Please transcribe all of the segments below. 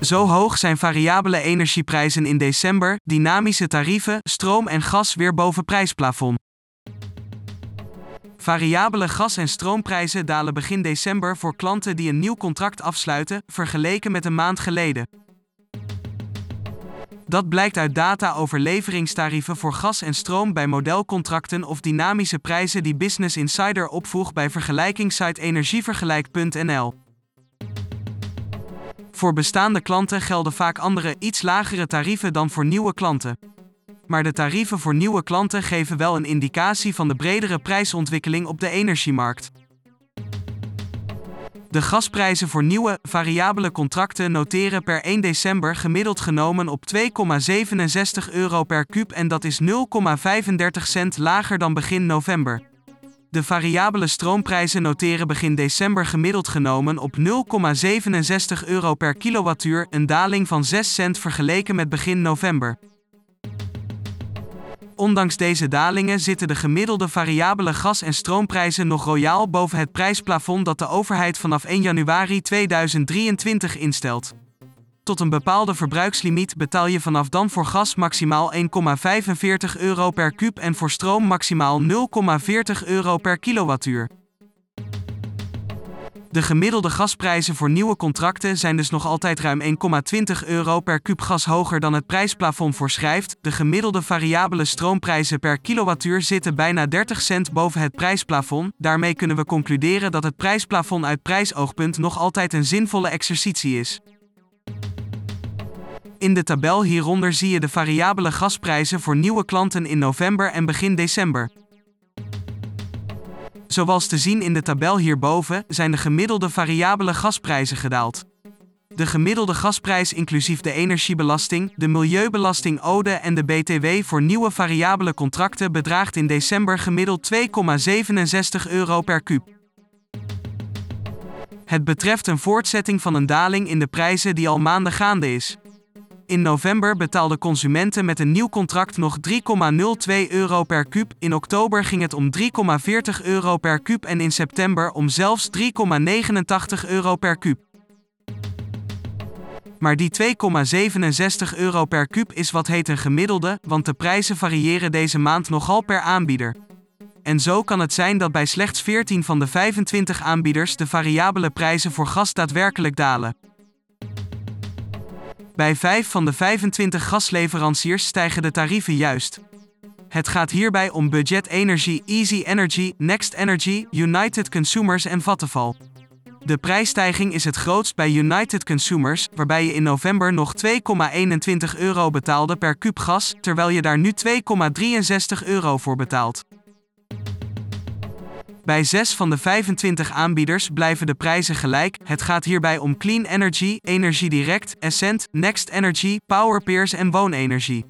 Zo hoog zijn variabele energieprijzen in december, dynamische tarieven, stroom en gas weer boven prijsplafond. Variabele gas- en stroomprijzen dalen begin december voor klanten die een nieuw contract afsluiten, vergeleken met een maand geleden. Dat blijkt uit data over leveringstarieven voor gas en stroom bij modelcontracten of dynamische prijzen die Business Insider opvoeg bij vergelijkingssite energievergelijk.nl. Voor bestaande klanten gelden vaak andere, iets lagere tarieven dan voor nieuwe klanten. Maar de tarieven voor nieuwe klanten geven wel een indicatie van de bredere prijsontwikkeling op de energiemarkt. De gasprijzen voor nieuwe, variabele contracten noteren per 1 december gemiddeld genomen op 2,67 euro per kuub en dat is 0,35 cent lager dan begin november. De variabele stroomprijzen noteren begin december gemiddeld genomen op 0,67 euro per kilowattuur, een daling van 6 cent vergeleken met begin november. Ondanks deze dalingen zitten de gemiddelde variabele gas- en stroomprijzen nog royaal boven het prijsplafond dat de overheid vanaf 1 januari 2023 instelt. Tot een bepaalde verbruikslimiet betaal je vanaf dan voor gas maximaal 1,45 euro per kuub en voor stroom maximaal 0,40 euro per kilowattuur. De gemiddelde gasprijzen voor nieuwe contracten zijn dus nog altijd ruim 1,20 euro per kuub gas hoger dan het prijsplafond voorschrijft. De gemiddelde variabele stroomprijzen per kilowattuur zitten bijna 30 cent boven het prijsplafond. Daarmee kunnen we concluderen dat het prijsplafond uit prijsoogpunt nog altijd een zinvolle exercitie is. In de tabel hieronder zie je de variabele gasprijzen voor nieuwe klanten in november en begin december. Zoals te zien in de tabel hierboven zijn de gemiddelde variabele gasprijzen gedaald. De gemiddelde gasprijs inclusief de energiebelasting, de milieubelasting Ode en de BTW voor nieuwe variabele contracten bedraagt in december gemiddeld 2,67 euro per kuub. Het betreft een voortzetting van een daling in de prijzen die al maanden gaande is. In november betaalden consumenten met een nieuw contract nog 3,02 euro per kuub, in oktober ging het om 3,40 euro per kuub en in september om zelfs 3,89 euro per kuub. Maar die 2,67 euro per kuub is wat heet een gemiddelde, want de prijzen variëren deze maand nogal per aanbieder. En zo kan het zijn dat bij slechts 14 van de 25 aanbieders de variabele prijzen voor gas daadwerkelijk dalen. Bij 5 van de 25 gasleveranciers stijgen de tarieven juist. Het gaat hierbij om Budget Energy, Easy Energy, Next Energy, United Consumers en Vattenfall. De prijsstijging is het grootst bij United Consumers, waarbij je in november nog 2,21 euro betaalde per kuub gas, terwijl je daar nu 2,63 euro voor betaalt. Bij 6 van de 25 aanbieders blijven de prijzen gelijk. Het gaat hierbij om Clean Energy, Energie Direct, Essent, Next Energy, Powerpeers en Woonenergie.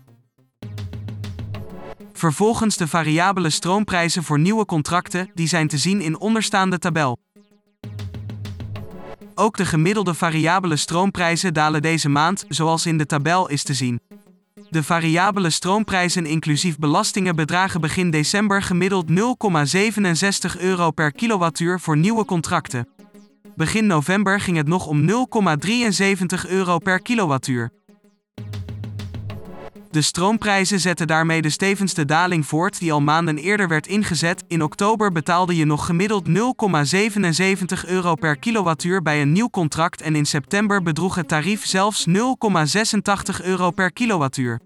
Vervolgens de variabele stroomprijzen voor nieuwe contracten, die zijn te zien in onderstaande tabel. Ook de gemiddelde variabele stroomprijzen dalen deze maand, zoals in de tabel is te zien. De variabele stroomprijzen inclusief belastingen bedragen begin december gemiddeld 0,67 euro per kilowattuur voor nieuwe contracten. Begin november ging het nog om 0,73 euro per kilowattuur. De stroomprijzen zetten daarmee de stevigste daling voort die al maanden eerder werd ingezet. In oktober betaalde je nog gemiddeld 0,77 euro per kilowattuur bij een nieuw contract en in september bedroeg het tarief zelfs 0,86 euro per kilowattuur.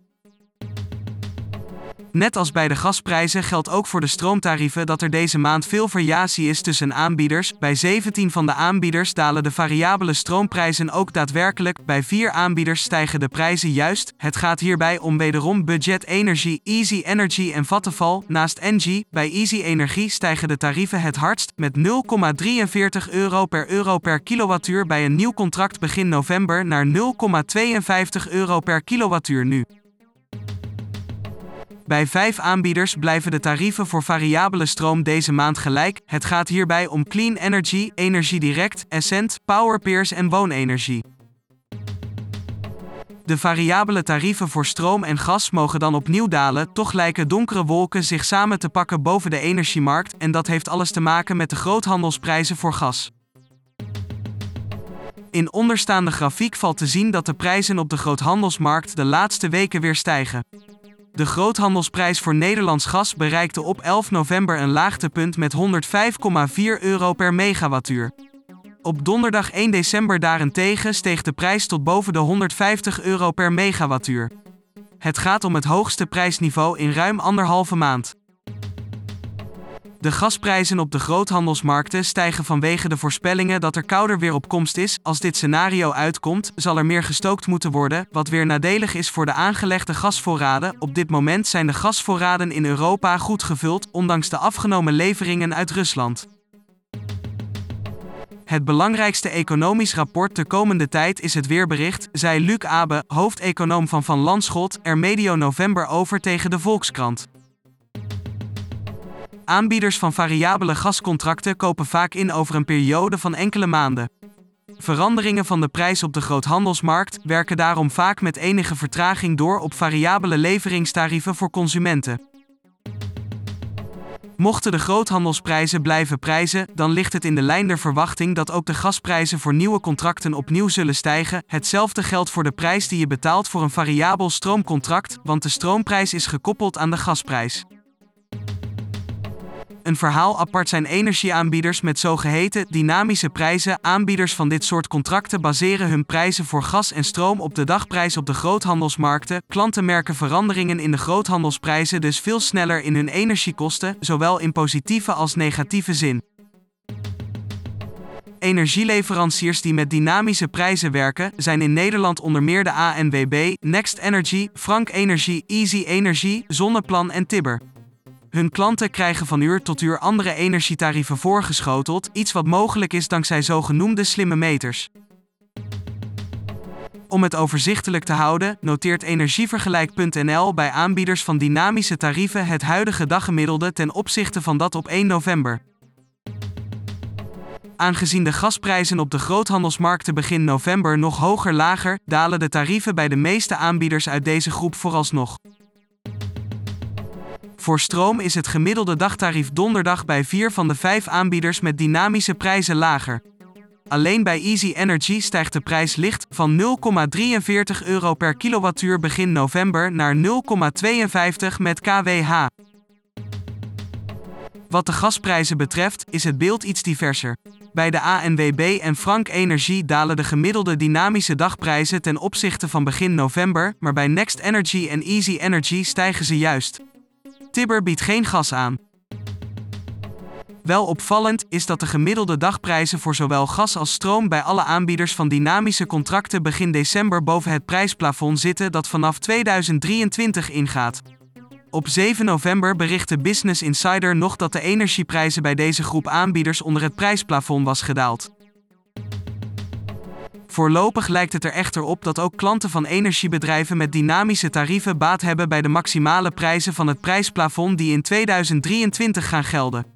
Net als bij de gasprijzen geldt ook voor de stroomtarieven dat er deze maand veel variatie is tussen aanbieders. Bij 17 van de aanbieders dalen de variabele stroomprijzen ook daadwerkelijk. Bij 4 aanbieders stijgen de prijzen juist. Het gaat hierbij om wederom Budget Energy, Easy Energy en Vattenfall. Naast Engie, bij Easy Energie stijgen de tarieven het hardst met 0,43 euro per euro per kilowattuur bij een nieuw contract begin november naar 0,52 euro per kilowattuur nu. Bij vijf aanbieders blijven de tarieven voor variabele stroom deze maand gelijk. Het gaat hierbij om Clean Energy, Energie Direct, Essent, Powerpeers en Woonenergie. De variabele tarieven voor stroom en gas mogen dan opnieuw dalen, toch lijken donkere wolken zich samen te pakken boven de energiemarkt en dat heeft alles te maken met de groothandelsprijzen voor gas. In onderstaande grafiek valt te zien dat de prijzen op de groothandelsmarkt de laatste weken weer stijgen. De groothandelsprijs voor Nederlands gas bereikte op 11 november een laagtepunt met 105,4 euro per megawattuur. Op donderdag 1 december daarentegen steeg de prijs tot boven de 150 euro per megawattuur. Het gaat om het hoogste prijsniveau in ruim anderhalve maand. De gasprijzen op de groothandelsmarkten stijgen vanwege de voorspellingen dat er kouder weer op komst is. Als dit scenario uitkomt, zal er meer gestookt moeten worden, wat weer nadelig is voor de aangelegde gasvoorraden. Op dit moment zijn de gasvoorraden in Europa goed gevuld, ondanks de afgenomen leveringen uit Rusland. Het belangrijkste economisch rapport de komende tijd is het weerbericht, zei Luc Abe, hoofdeconoom van Van Landschot, er medio november over tegen de Volkskrant. Aanbieders van variabele gascontracten kopen vaak in over een periode van enkele maanden. Veranderingen van de prijs op de groothandelsmarkt werken daarom vaak met enige vertraging door op variabele leveringstarieven voor consumenten. Mochten de groothandelsprijzen blijven prijzen, dan ligt het in de lijn der verwachting dat ook de gasprijzen voor nieuwe contracten opnieuw zullen stijgen. Hetzelfde geldt voor de prijs die je betaalt voor een variabel stroomcontract, want de stroomprijs is gekoppeld aan de gasprijs. Een verhaal apart zijn energieaanbieders met zogeheten dynamische prijzen. Aanbieders van dit soort contracten baseren hun prijzen voor gas en stroom op de dagprijs op de groothandelsmarkten. Klanten merken veranderingen in de groothandelsprijzen dus veel sneller in hun energiekosten, zowel in positieve als negatieve zin. Energieleveranciers die met dynamische prijzen werken, zijn in Nederland onder meer de ANWB, Next Energy, Frank Energy, Easy Energy, Zonneplan en Tibber. Hun klanten krijgen van uur tot uur andere energietarieven voorgeschoteld, iets wat mogelijk is dankzij zogenoemde slimme meters. Om het overzichtelijk te houden, noteert energievergelijk.nl bij aanbieders van dynamische tarieven het huidige daggemiddelde ten opzichte van dat op 1 november. Aangezien de gasprijzen op de groothandelsmarkten begin november nog hoger lager, dalen de tarieven bij de meeste aanbieders uit deze groep vooralsnog. Voor stroom is het gemiddelde dagtarief donderdag bij vier van de vijf aanbieders met dynamische prijzen lager. Alleen bij Easy Energy stijgt de prijs licht van 0,43 euro per kilowattuur begin november naar 0,52 met kWh. Wat de gasprijzen betreft is het beeld iets diverser. Bij de ANWB en Frank Energie dalen de gemiddelde dynamische dagprijzen ten opzichte van begin november, maar bij Next Energy en Easy Energy stijgen ze juist. Tibber biedt geen gas aan. Wel opvallend is dat de gemiddelde dagprijzen voor zowel gas als stroom bij alle aanbieders van dynamische contracten begin december boven het prijsplafond zitten dat vanaf 2023 ingaat. Op 7 november berichtte Business Insider nog dat de energieprijzen bij deze groep aanbieders onder het prijsplafond was gedaald. Voorlopig lijkt het er echter op dat ook klanten van energiebedrijven met dynamische tarieven baat hebben bij de maximale prijzen van het prijsplafond die in 2023 gaan gelden.